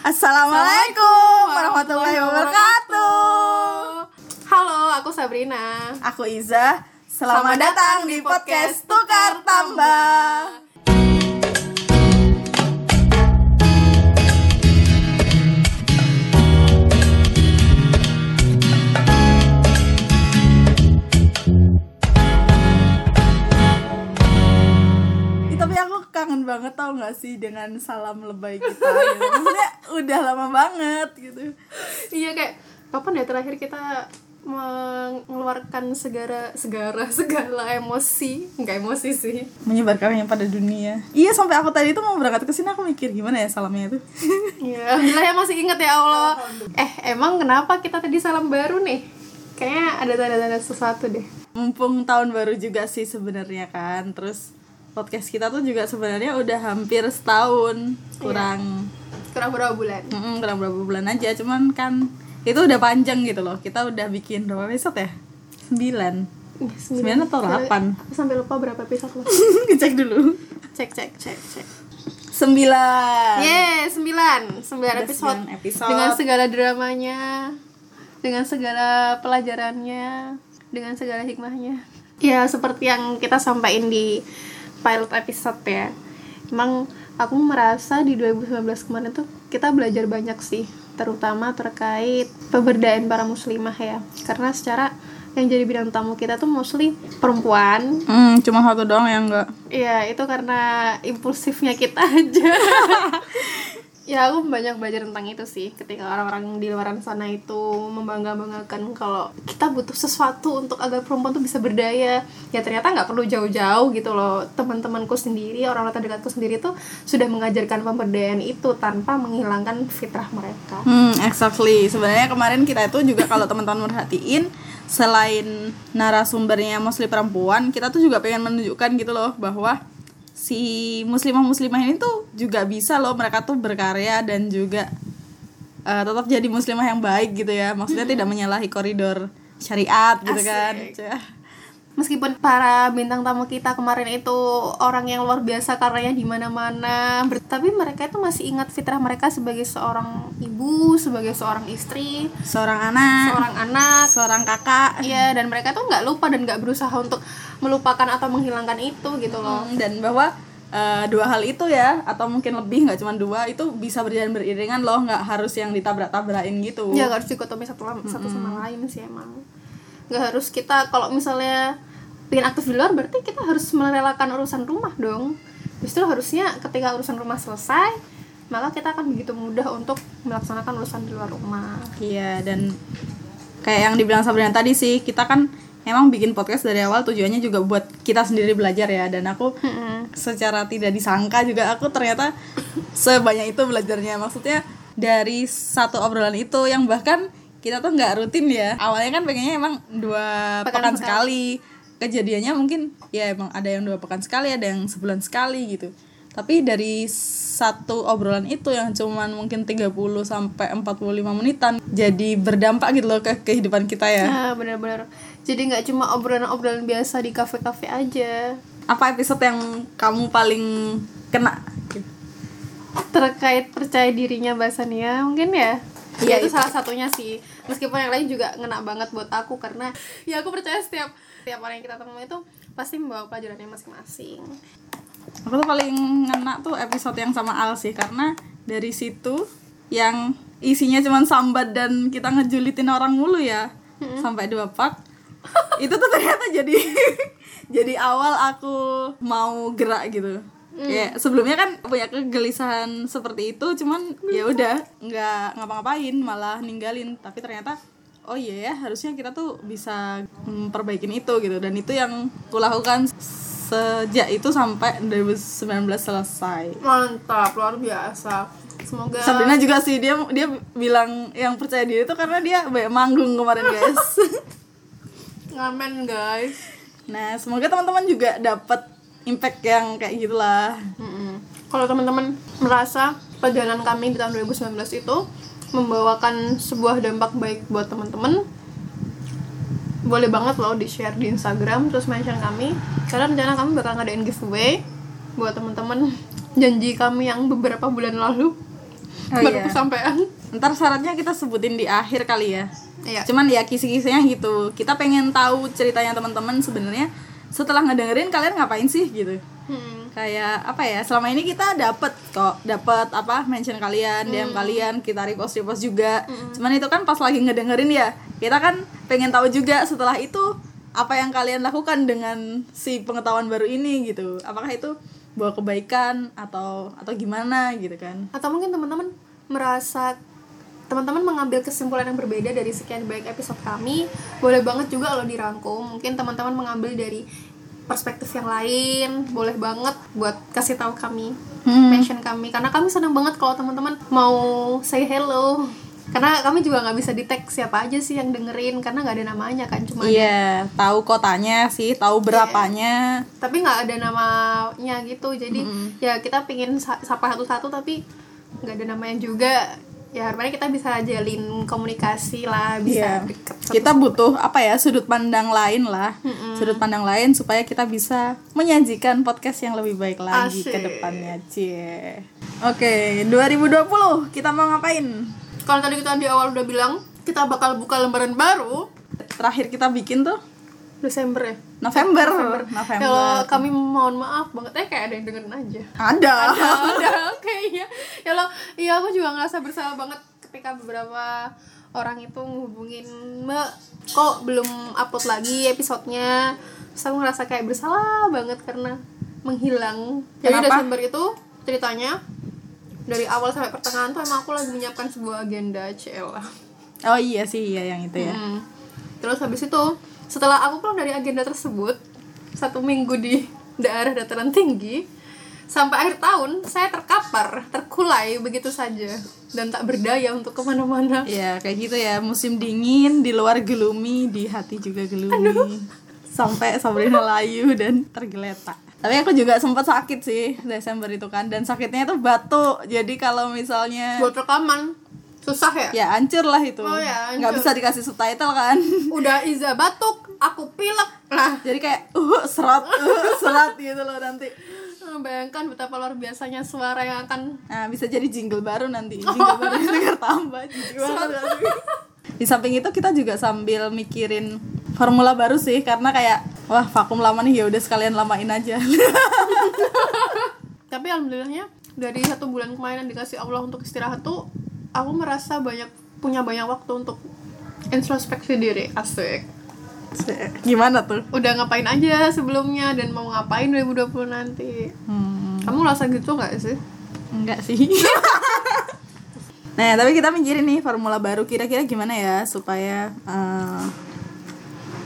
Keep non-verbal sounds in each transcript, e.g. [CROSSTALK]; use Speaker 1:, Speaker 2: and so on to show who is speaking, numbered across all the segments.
Speaker 1: Assalamualaikum warahmatullahi wabarakatuh.
Speaker 2: Halo, aku Sabrina.
Speaker 1: Aku Iza. Selamat, datang di podcast Tukar Tambah. Banget tau gak sih dengan salam lebay kita gitu. Maksudnya udah lama banget gitu
Speaker 2: Iya kayak kapan ya terakhir kita mengeluarkan segala segala segala emosi nggak emosi sih
Speaker 1: menyebarkannya pada dunia. Iya sampai aku tadi itu mau berangkat ke sini aku mikir gimana ya salamnya itu. [LAUGHS]
Speaker 2: Iya, alhamdulillah ya masih inget ya Allah. Eh, emang kenapa kita tadi salam baru nih? Kayaknya ada tanda-tanda sesuatu deh.
Speaker 1: Mumpung tahun baru juga sih sebenarnya kan. Terus podcast kita tuh juga sebenarnya udah hampir setahun kurang
Speaker 2: Kurang berapa bulan?
Speaker 1: Mm-mm, kurang berapa bulan aja cuman kan itu udah panjang gitu loh kita udah bikin berapa episode ya sembilan Sembilan atau delapan?
Speaker 2: Aku sampai lupa berapa episode loh. [LAUGHS]
Speaker 1: cek dulu
Speaker 2: Cek, cek, cek, cek.
Speaker 1: sembilan
Speaker 2: Yeay, sembilan Sembilan episode.
Speaker 1: sembilan episode.
Speaker 2: Dengan segala dramanya Dengan segala pelajarannya Dengan segala hikmahnya Ya, seperti yang kita sampaikan di pilot episode ya. Emang aku merasa di 2019 kemarin tuh kita belajar banyak sih Terutama terkait pemberdayaan para muslimah ya. Karena secara yang jadi bidang tamu kita tuh mostly perempuan.
Speaker 1: Hmm, cuma satu doang yang enggak.
Speaker 2: Iya, itu karena impulsifnya kita [LAUGHS] aja. [LAUGHS] ya, aku banyak belajar tentang itu sih. Ketika orang-orang di luar sana itu membangga-banggakan kalau kita butuh sesuatu untuk agar perempuan tuh bisa berdaya. Ya ternyata nggak perlu jauh-jauh gitu loh. Teman-temanku sendiri, orang-orang terdekatku sendiri tuh sudah mengajarkan pemberdayaan itu tanpa menghilangkan fitrah mereka.
Speaker 1: Hmm, exactly. Sebenarnya kemarin kita itu juga kalau teman-teman merhatiin selain narasumbernya mostly perempuan, kita tuh juga pengen menunjukkan gitu loh bahwa si muslimah-muslimah ini tuh juga bisa loh mereka tuh berkarya dan juga eh, tetap jadi muslimah yang baik gitu ya. Maksudnya tidak menyalahi koridor syariat gitu kan.
Speaker 2: Asik. Meskipun para bintang tamu kita kemarin itu orang yang luar biasa karyanya di mana-mana, tapi mereka itu masih ingat fitrah mereka sebagai seorang ibu, sebagai seorang istri,
Speaker 1: Seorang anak,
Speaker 2: seorang anak,
Speaker 1: seorang kakak
Speaker 2: Iya, dan mereka tuh nggak lupa dan nggak berusaha untuk melupakan atau menghilangkan itu gitu loh.
Speaker 1: Hmm, dan bahwa eh, dua hal itu ya atau mungkin lebih nggak cuma dua itu bisa berjalan beriringan loh nggak harus yang ditabrak-tabrakin gitu
Speaker 2: Ya nggak harus dikotomi satu lam- satu sama lain sih emang. Nggak harus kita kalau misalnya pengen aktif di luar berarti kita harus merelakan urusan rumah dong. Justru harusnya ketika urusan rumah selesai, maka kita akan begitu mudah untuk melaksanakan urusan di luar rumah.
Speaker 1: iya dan kayak yang dibilang Sabrina tadi sih kita kan emang bikin podcast dari awal tujuannya juga buat kita sendiri belajar ya dan aku secara tidak disangka juga aku ternyata sebanyak itu belajarnya. Maksudnya dari satu obrolan itu yang bahkan kita tuh nggak rutin ya. Awalnya kan pengennya emang dua
Speaker 2: Pekan
Speaker 1: pekan, sekali. kejadiannya mungkin ya emang ada yang dua pekan sekali ada yang sebulan sekali gitu. Tapi dari satu obrolan itu yang cuman mungkin 30 sampai 45 menitan jadi berdampak gitu loh ke kehidupan kita ya.
Speaker 2: Nah, benar-benar. Jadi nggak cuma obrolan-obrolan biasa di kafe-kafe aja.
Speaker 1: apa episode yang kamu paling kena?
Speaker 2: Terkait percaya dirinya bahasa Nia mungkin ya?
Speaker 1: Iya,
Speaker 2: Iya itu
Speaker 1: itu.
Speaker 2: salah satunya sih. Meskipun yang lain juga ngena banget buat aku karena ya aku percaya setiap setiap orang yang kita temui itu pasti membawa pelajarannya masing-masing.
Speaker 1: Aku tuh paling ngena tuh episode yang sama Al sih karena dari situ yang isinya cuman sambat dan kita ngejulitin orang mulu ya. Sampai dua pak [LAUGHS] itu tuh ternyata jadi [LAUGHS] jadi awal aku mau gerak gitu. Ya sebelumnya kan punya kegelisahan seperti itu cuman ya udah nggak ngapa-ngapain malah ninggalin. Tapi ternyata oh iya ya harusnya kita tuh bisa memperbaikin itu gitu. Dan itu yang kulakukan sejak itu sampai 2019 selesai.
Speaker 2: Mantap luar biasa. Semoga
Speaker 1: Sabrina juga sih dia dia bilang yang percaya diri itu karena dia banyak manggung kemarin guys. [LAUGHS]
Speaker 2: ngamen guys.
Speaker 1: Nah semoga teman-teman juga dapat impact yang kayak gitulah.
Speaker 2: Kalau teman-teman merasa perjalanan kami di tahun 2019 itu membawakan sebuah dampak baik buat teman-teman boleh banget loh di share di Instagram terus mention kami. Karena rencana kami bakal ngadain giveaway buat teman-teman. Janji kami yang beberapa bulan lalu
Speaker 1: Oh,
Speaker 2: baru
Speaker 1: iya.
Speaker 2: kesampaian
Speaker 1: ntar syaratnya kita sebutin di akhir kali ya.
Speaker 2: Iya.
Speaker 1: Cuman ya kisi-kisinya gitu. Kita pengen tahu ceritanya teman-teman sebenarnya setelah ngedengerin kalian ngapain sih gitu.
Speaker 2: Hmm.
Speaker 1: kayak apa ya selama ini kita dapet kok dapet apa mention kalian DM kalian kita repost repost juga. Cuman itu kan pas lagi ngedengerin ya kita kan pengen tahu juga setelah itu apa yang kalian lakukan dengan si pengetahuan baru ini gitu. Apakah itu bawa kebaikan atau atau gimana gitu kan.
Speaker 2: Atau mungkin teman-teman merasa teman-teman mengambil kesimpulan yang berbeda dari sekian banyak episode kami boleh banget juga lo dirangkum. Mungkin teman-teman mengambil dari perspektif yang lain boleh banget buat kasih tahu kami
Speaker 1: Hmm.
Speaker 2: mention kami. Karena kami senang banget kalau teman-teman mau say hello. Karena kami juga nggak bisa di tag siapa aja sih yang dengerin karena nggak ada namanya kan cuma
Speaker 1: iya tahu kotanya sih tahu berapanya.
Speaker 2: Tapi nggak ada namanya gitu. Jadi ya kita pingin sa- sapa satu-satu tapi nggak ada namanya juga ya harapannya kita bisa jalin komunikasi lah bisa
Speaker 1: Iya.
Speaker 2: deket
Speaker 1: kita butuh apa ya sudut pandang lain lah. Sudut pandang lain supaya kita bisa menyajikan podcast yang lebih baik lagi
Speaker 2: Asik.
Speaker 1: ke depannya. Cie. Oke 2020 kita mau ngapain?
Speaker 2: Kalau tadi kita di awal udah bilang kita bakal buka lembaran baru.
Speaker 1: Terakhir kita bikin tuh
Speaker 2: Desember ya?
Speaker 1: November. November,
Speaker 2: kalau kami mohon maaf banget eh kayak ada yang dengerin aja.
Speaker 1: Ada.
Speaker 2: Ada oke iya. Ya lo iya aku juga ngerasa bersalah banget ketika beberapa orang itu ngehubungin mbak. Kok belum upload lagi episodenya? Terus aku ngerasa kayak bersalah banget karena menghilang. Jadi
Speaker 1: Kenapa?
Speaker 2: Desember itu ceritanya dari awal sampai pertengahan tuh emang aku lagi menyiapkan sebuah agenda CL
Speaker 1: oh iya sih iya yang itu ya.
Speaker 2: Hmm. terus habis itu setelah aku pulang dari agenda tersebut satu minggu di daerah dataran tinggi sampai akhir tahun saya terkapar terkulai begitu saja dan tak berdaya untuk ke mana-mana.
Speaker 1: Iya kayak gitu ya. Musim dingin di luar gelumi di hati juga gelumi. Sampai Sabrina [LAUGHS] layu dan tergeletak. Tapi aku juga sempat sakit sih Desember itu kan. Dan sakitnya itu batuk. Jadi kalau misalnya
Speaker 2: buat rekaman susah ya?
Speaker 1: Ya hancur lah itu.
Speaker 2: Oh, ya,
Speaker 1: nggak bisa dikasih subtitle kan.
Speaker 2: Udah Iza batuk aku pilek. Nah
Speaker 1: jadi kayak uh serat uh, serat gitu loh nanti.
Speaker 2: Bayangkan betapa luar biasanya suara yang akan
Speaker 1: nah bisa jadi jingle baru nanti. Jingle baru dengar tambah [LAUGHS] di samping itu kita juga sambil mikirin formula baru sih karena kayak wah vakum lama nih ya udah sekalian lamain aja. [LAUGHS]
Speaker 2: Tapi alhamdulillahnya dari satu bulan kemarin yang dikasih Allah untuk istirahat tuh aku merasa banyak punya banyak waktu untuk introspeksi diri asik [LAUGHS]
Speaker 1: gimana tuh?
Speaker 2: Udah ngapain aja sebelumnya dan mau ngapain 2020 nanti.
Speaker 1: Hmm,
Speaker 2: kamu rasa gitu nggak sih?
Speaker 1: Enggak sih. [LAUGHS] Nah tapi kita mikirin nih formula baru kira-kira gimana ya supaya eh,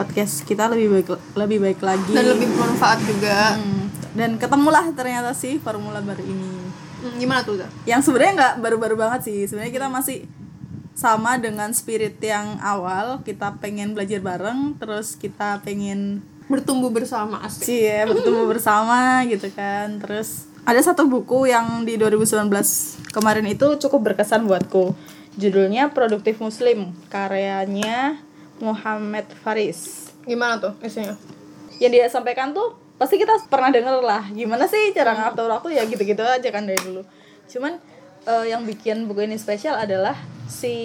Speaker 1: podcast kita lebih baik lebih baik lagi.
Speaker 2: Dan lebih bermanfaat juga.
Speaker 1: Hmm, dan ketemulah ternyata sih formula baru ini.
Speaker 2: Hmm, gimana tuh
Speaker 1: yang sebenarnya nggak baru-baru banget sih. Sebenarnya kita masih sama dengan spirit yang awal kita pengen belajar bareng terus kita pengen
Speaker 2: bertumbuh bersama asik.
Speaker 1: Cie bertemu bersama gitu kan. Terus ada satu buku yang di 2019 kemarin itu cukup berkesan buatku. Judulnya produktif muslim karyanya Muhammad Faris.
Speaker 2: Gimana tuh isinya
Speaker 1: yang dia sampaikan tuh pasti kita pernah denger lah. Gimana sih cara ngatur waktu ya gitu-gitu aja kan dari dulu. Cuman eh, yang bikin buku ini spesial adalah si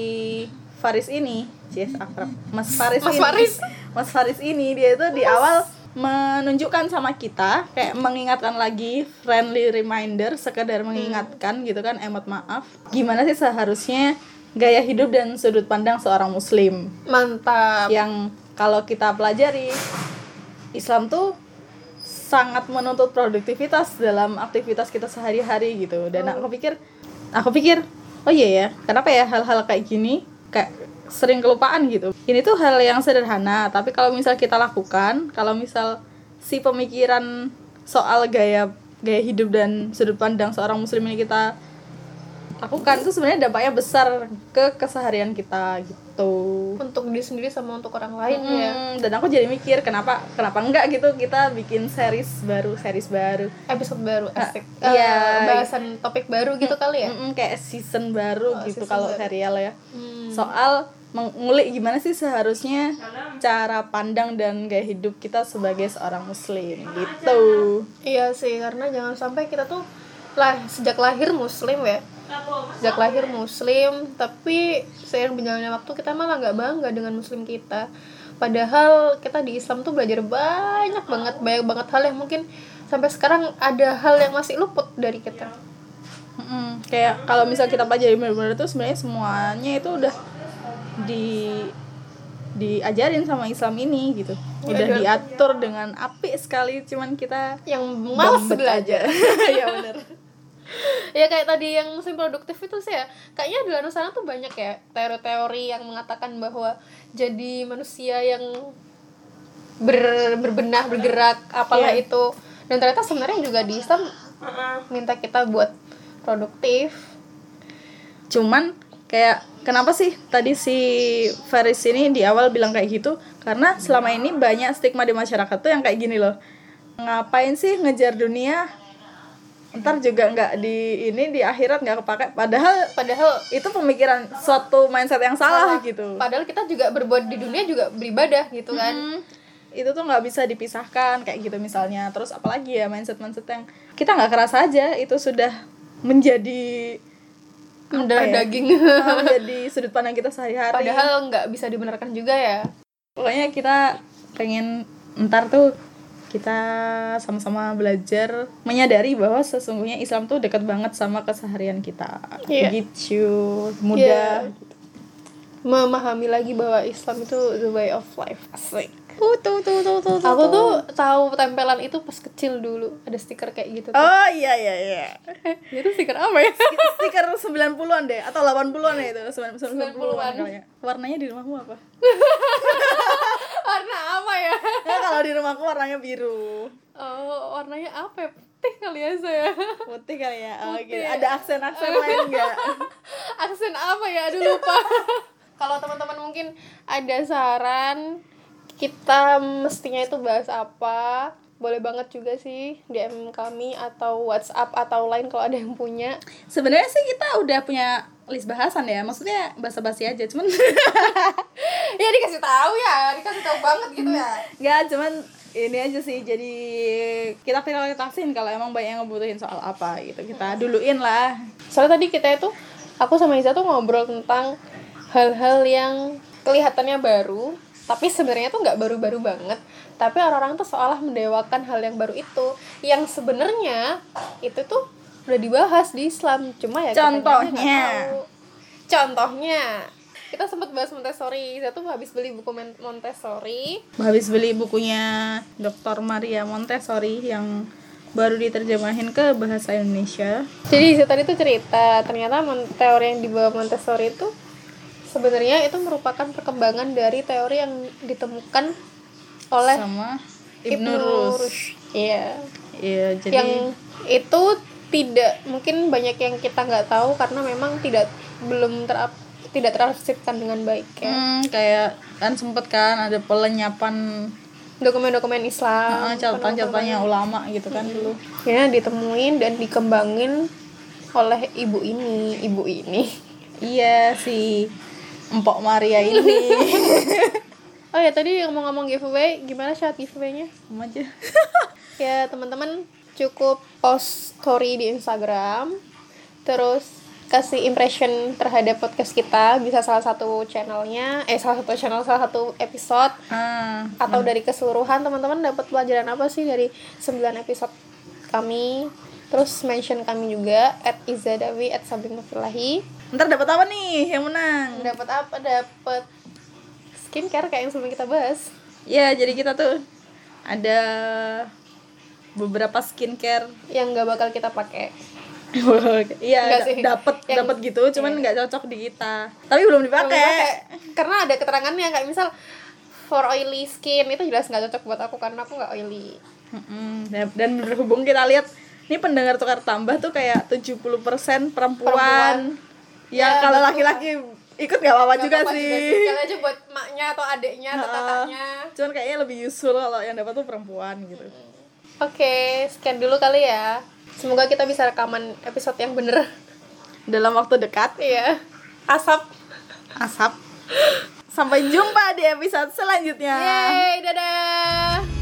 Speaker 1: Faris ini Cies akrab. Mas Faris
Speaker 2: Mas
Speaker 1: ini.
Speaker 2: Faris. [LAUGHS]
Speaker 1: Mas Faris ini dia itu di awal menunjukkan sama kita kayak mengingatkan lagi friendly reminder sekedar mengingatkan gitu kan emot maaf. Gimana sih seharusnya gaya hidup dan sudut pandang seorang muslim?
Speaker 2: Mantap.
Speaker 1: Yang kalau kita pelajari Islam tuh sangat menuntut produktivitas dalam aktivitas kita sehari-hari gitu. Dan aku pikir aku pikir oh iya ya kenapa ya hal-hal kayak gini kayak sering kelupaan gitu? Ini tuh hal yang sederhana tapi kalau misal kita lakukan kalau misal si pemikiran soal gaya gaya hidup dan sudut pandang seorang muslim ini kita lakukan itu sebenarnya dampaknya besar ke keseharian kita gitu
Speaker 2: untuk diri sendiri sama untuk orang lain ya
Speaker 1: Hmm, dan aku jadi mikir kenapa kenapa enggak gitu kita bikin series baru series baru
Speaker 2: episode baru asik
Speaker 1: Ah, iya.
Speaker 2: Eh, bahasan topik baru gitu kali ya
Speaker 1: Mm-mm, kayak season baru
Speaker 2: Oh,
Speaker 1: gitu
Speaker 2: season
Speaker 1: kalau
Speaker 2: baru.
Speaker 1: serial ya
Speaker 2: Hmm.
Speaker 1: soal mengulik gimana sih seharusnya cara pandang dan gaya hidup kita sebagai seorang muslim gitu
Speaker 2: Iya sih, karena jangan sampai kita tuh lah sejak lahir muslim ya. Sejak lahir muslim tapi seiring berjalannya waktu kita malah nggak bangga dengan muslim kita. Padahal kita di Islam tuh belajar banyak banget banyak banget hal yang mungkin sampai sekarang ada hal yang masih luput dari kita.
Speaker 1: Mm-mm. kayak kalau misal kita pelajari benar-benar tuh sebenarnya semuanya itu udah di diajarin sama Islam ini gitu. Udah
Speaker 2: Iya,
Speaker 1: diatur dengan apik sekali cuman kita
Speaker 2: yang malas belajar. [LAUGHS]
Speaker 1: Ya benar
Speaker 2: ya kayak tadi yang muslim produktif itu sih ya. Kayaknya di luar sana tuh banyak ya teori-teori yang mengatakan bahwa jadi manusia yang ber, berbenah bergerak apalah
Speaker 1: Iya.
Speaker 2: itu. Dan ternyata sebenarnya juga di Islam minta kita buat produktif.
Speaker 1: Cuman kayak kenapa sih tadi si Faris ini di awal bilang kayak gitu? Karena selama ini banyak stigma di masyarakat tuh yang kayak gini loh. Ngapain sih ngejar dunia ntar juga nggak di ini di akhirat nggak kepake. Padahal
Speaker 2: padahal
Speaker 1: itu pemikiran suatu mindset yang salah, gitu.
Speaker 2: Padahal kita juga berbuat di dunia juga beribadah gitu kan.
Speaker 1: Hmm, itu tuh nggak bisa dipisahkan kayak gitu misalnya. Terus apalagi ya mindset mindset yang kita nggak kerasa aja itu sudah menjadi
Speaker 2: mendarah
Speaker 1: ya?
Speaker 2: daging. [LAUGHS]
Speaker 1: Ah, menjadi sudut pandang kita sehari-hari.
Speaker 2: Padahal nggak bisa dibenarkan juga ya.
Speaker 1: Pokoknya kita pengen ntar tuh kita sama-sama belajar menyadari bahwa sesungguhnya Islam tuh dekat banget sama keseharian kita
Speaker 2: Iya.
Speaker 1: gitu mudah
Speaker 2: Iya. memahami lagi bahwa Islam itu the way of life asik
Speaker 1: Uh, tuh, tuh, tuh, tuh, tuh,
Speaker 2: aku
Speaker 1: tuh.
Speaker 2: tuh tahu tempelan itu pas kecil dulu ada stiker kayak gitu tuh.
Speaker 1: oh iya iya iya [LAUGHS]
Speaker 2: itu stiker apa ya
Speaker 1: stiker 90-an deh atau 80-an ya itu 90-an
Speaker 2: 90-an.
Speaker 1: kayaknya. warnanya di rumahmu apa [LAUGHS]
Speaker 2: ya?
Speaker 1: Ya kalau di rumahku warnanya biru.
Speaker 2: Oh warnanya apa ya? Putih kali ya saya
Speaker 1: putih kali ya? Oh,
Speaker 2: Putih.
Speaker 1: gitu. ada aksen-aksen lain enggak [LAUGHS]
Speaker 2: aksen apa ya? Aduh lupa. [LAUGHS] Kalau teman-teman mungkin ada saran kita mestinya itu bahas apa? Boleh banget juga sih DM kami atau WhatsApp atau lain kalau ada yang punya.
Speaker 1: Sebenarnya sih kita udah punya list bahasan ya. Maksudnya basa-basi aja cuman [LAUGHS]
Speaker 2: ya dikasih tahu ya dikasih tahu banget gitu ya.
Speaker 1: Nggak, cuman ini aja sih jadi kita prioritasin kalau emang banyak yang ngebutuhin soal apa gitu. Kita duluin lah.
Speaker 2: Soalnya tadi kita itu aku sama Iza tuh ngobrol tentang hal-hal yang kelihatannya baru tapi sebenarnya tuh nggak baru-baru banget. Tapi orang-orang tuh seolah mendewakan hal yang baru itu. Yang sebenarnya itu tuh udah dibahas di Islam cuma ya
Speaker 1: Contohnya?
Speaker 2: contohnya kita sempat bahas Montessori Iza tuh habis beli buku Montessori
Speaker 1: habis beli bukunya Dr. Maria Montessori yang baru diterjemahin ke bahasa Indonesia
Speaker 2: Jadi Iza tadi tuh cerita ternyata teori yang dibawa Montessori itu sebenarnya itu merupakan perkembangan dari teori yang ditemukan oleh
Speaker 1: sama
Speaker 2: Ibnu
Speaker 1: Ibnu Rus
Speaker 2: Rushd. Iya.
Speaker 1: Iya, jadi
Speaker 2: Yang itu tidak mungkin banyak yang kita nggak tahu karena memang tidak belum ter tidak terarsikan dengan baik ya.
Speaker 1: hmm, kayak kan sempet kan ada pelenyapan
Speaker 2: Dokumen-dokumen Islam,
Speaker 1: ah, catatan-catatannya ulama gitu kan dulu
Speaker 2: ya ditemuin dan dikembangin oleh ibu ini, ibu ini.
Speaker 1: iya si Empok Maria ini [LAUGHS]
Speaker 2: Oh ya tadi ngomong-ngomong giveaway, gimana syarat giveaway-nya?
Speaker 1: Sama aja
Speaker 2: ya teman-teman cukup post story di Instagram. Terus kasih impression terhadap podcast kita bisa salah satu channelnya eh salah satu channel salah satu episode.
Speaker 1: Ah,
Speaker 2: atau dari keseluruhan teman-teman dapat pelajaran apa sih dari 9 episode kami? Terus mention kami juga at izadawi at sabinafilahi
Speaker 1: ntar dapat apa nih yang menang?
Speaker 2: Dapat apa? Dapat skincare kayak yang sebelum kita bahas.
Speaker 1: Ya jadi kita tuh ada beberapa skincare
Speaker 2: yang nggak bakal kita pakai. [LAUGHS]
Speaker 1: Iya dapat dapat gitu cuman nggak cocok di kita. Tapi belum dipakai.
Speaker 2: karena ada keterangannya kayak misal for oily skin itu jelas nggak cocok buat aku karena aku nggak oily.
Speaker 1: Mm-mm. Dan- dan berhubung kita lihat ini pendengar tukar tambah tuh kayak 70% perempuan,
Speaker 2: Perempuan.
Speaker 1: ya,
Speaker 2: Ya,
Speaker 1: kalau laki-laki ikut nggak apa-apa juga
Speaker 2: apa-apa
Speaker 1: sih.
Speaker 2: Sekali aja buat maknya atau adiknya atau kakaknya.
Speaker 1: Cuman kayaknya lebih useful kalau yang dapat tuh perempuan gitu
Speaker 2: oke sekian dulu kali ya. Semoga kita bisa rekaman episode yang bener.
Speaker 1: Dalam waktu dekat.
Speaker 2: Iya. Asap.
Speaker 1: Asap. Sampai jumpa di episode selanjutnya.
Speaker 2: Yeay, dadah